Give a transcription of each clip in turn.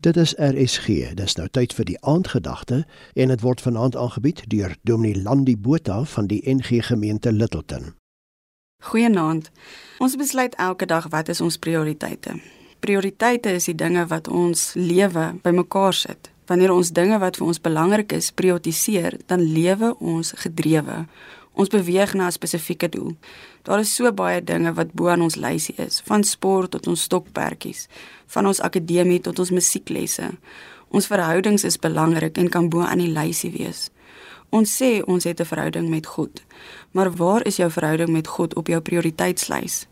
Dit is RSG. Dis nou tyd vir die aandgedagte en dit word vanaand aangebied deur Dominee Landi Botha van die NG Gemeente Littleton. Goeienaand. Ons besluit elke dag wat is ons prioriteite. Prioriteite is die dinge wat ons lewe bymekaar sit. Wanneer ons dinge wat vir ons belangrik is prioritiseer, dan lewe ons gedrewe. Ons beweeg na 'n spesifieke doel. Daar is so baie dinge wat bo aan ons lysie is, van sport tot ons stokperdjies, van ons akademie tot ons musieklesse. Ons verhoudings is belangrik en kan bo aan die lysie wees. Ons sê ons het 'n verhouding met God. Maar waar is jou verhouding met God op jou prioriteitslys?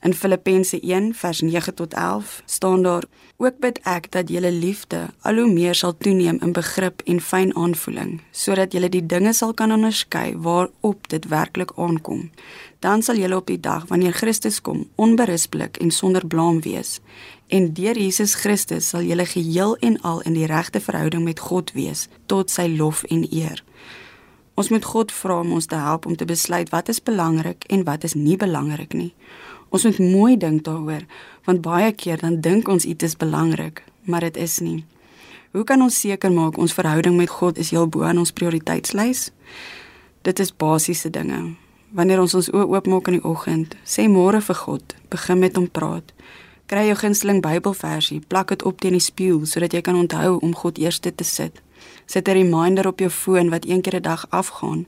In Filippense 1 vers 9 tot 11 staan daar: Ook bid ek dat julle liefde al hoe meer sal toeneem in begrip en fyn aanvoeling, sodat julle die dinge sal kan onderskei waarop dit werklik aankom. Dan sal julle op die dag wanneer Christus kom, onberispelik en sonder blaam wees. En deur Jesus Christus sal julle geheel en al in die regte verhouding met God wees tot sy lof en eer. Ons moet God vra om ons te help om te besluit wat is belangrik en wat is nie belangrik nie. Ons moet mooi dink daaroor, want baie keer dan dink ons iets is belangrik, maar dit is nie. Hoe kan ons seker maak ons verhouding met God is heel bo aan ons prioriteitslys? Dit is basiese dinge. Wanneer ons ons oë oopmaak in die oggend, sê môre vir God, begin met hom praat. Kry jou gunsteling Bybelversie, plak dit op teen die spieël sodat jy kan onthou om God eerste te sit. Sit 'n reminder op jou foon wat een keer 'n dag afgaan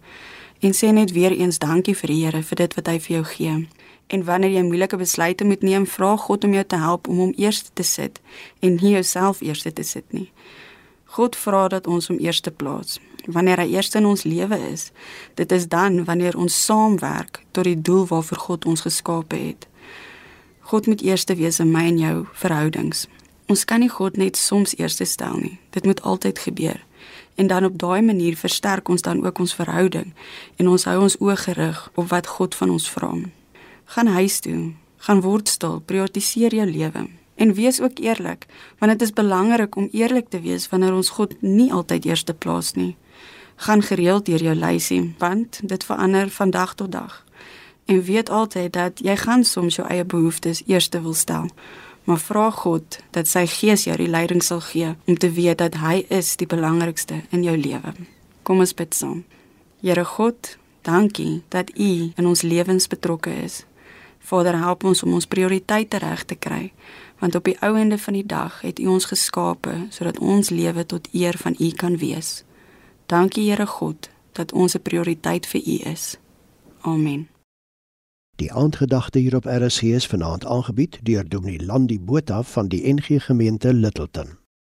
en sê net weer eens dankie vir die Here vir dit wat hy vir jou gee. En wanneer jy moeilike besluite moet neem, vra God om jou te help om hom eerste te sit en nie jouself eerste te sit nie. God vra dat ons hom eerste plaas. Wanneer hy eerste in ons lewe is, dit is dan wanneer ons saamwerk tot die doel waarvoor God ons geskape het. God moet eerste wees in my en jou verhoudings. Ons kan nie God net soms eerste stel nie. Dit moet altyd gebeur. En dan op daai manier versterk ons dan ook ons verhouding en ons hou ons oë gerig op wat God van ons vra gaan huis toe, gaan word stil, prioritiseer jou lewe en wees ook eerlik, want dit is belangrik om eerlik te wees wanneer ons God nie altyd eerste plaas nie. Gaan gereeld deur jou lysie, want dit verander van dag tot dag. En weet altyd dat jy gaan soms jou eie behoeftes eerste wil stel. Maar vra God dat sy Gees jou die leiding sal gee om te weet dat hy is die belangrikste in jou lewe. Kom ons bid saam. Here God, dankie dat U in ons lewens betrokke is. Vader, help ons om ons prioriteite reg te kry, want op die ou ende van die dag het U ons geskape sodat ons lewe tot eer van U kan wees. Dankie Here God dat ons 'n prioriteit vir U is. Amen. Die aandgedagte hier op RSG is vanaand aangebied deur Dominee Landi Botha van die NG Gemeente Littleton.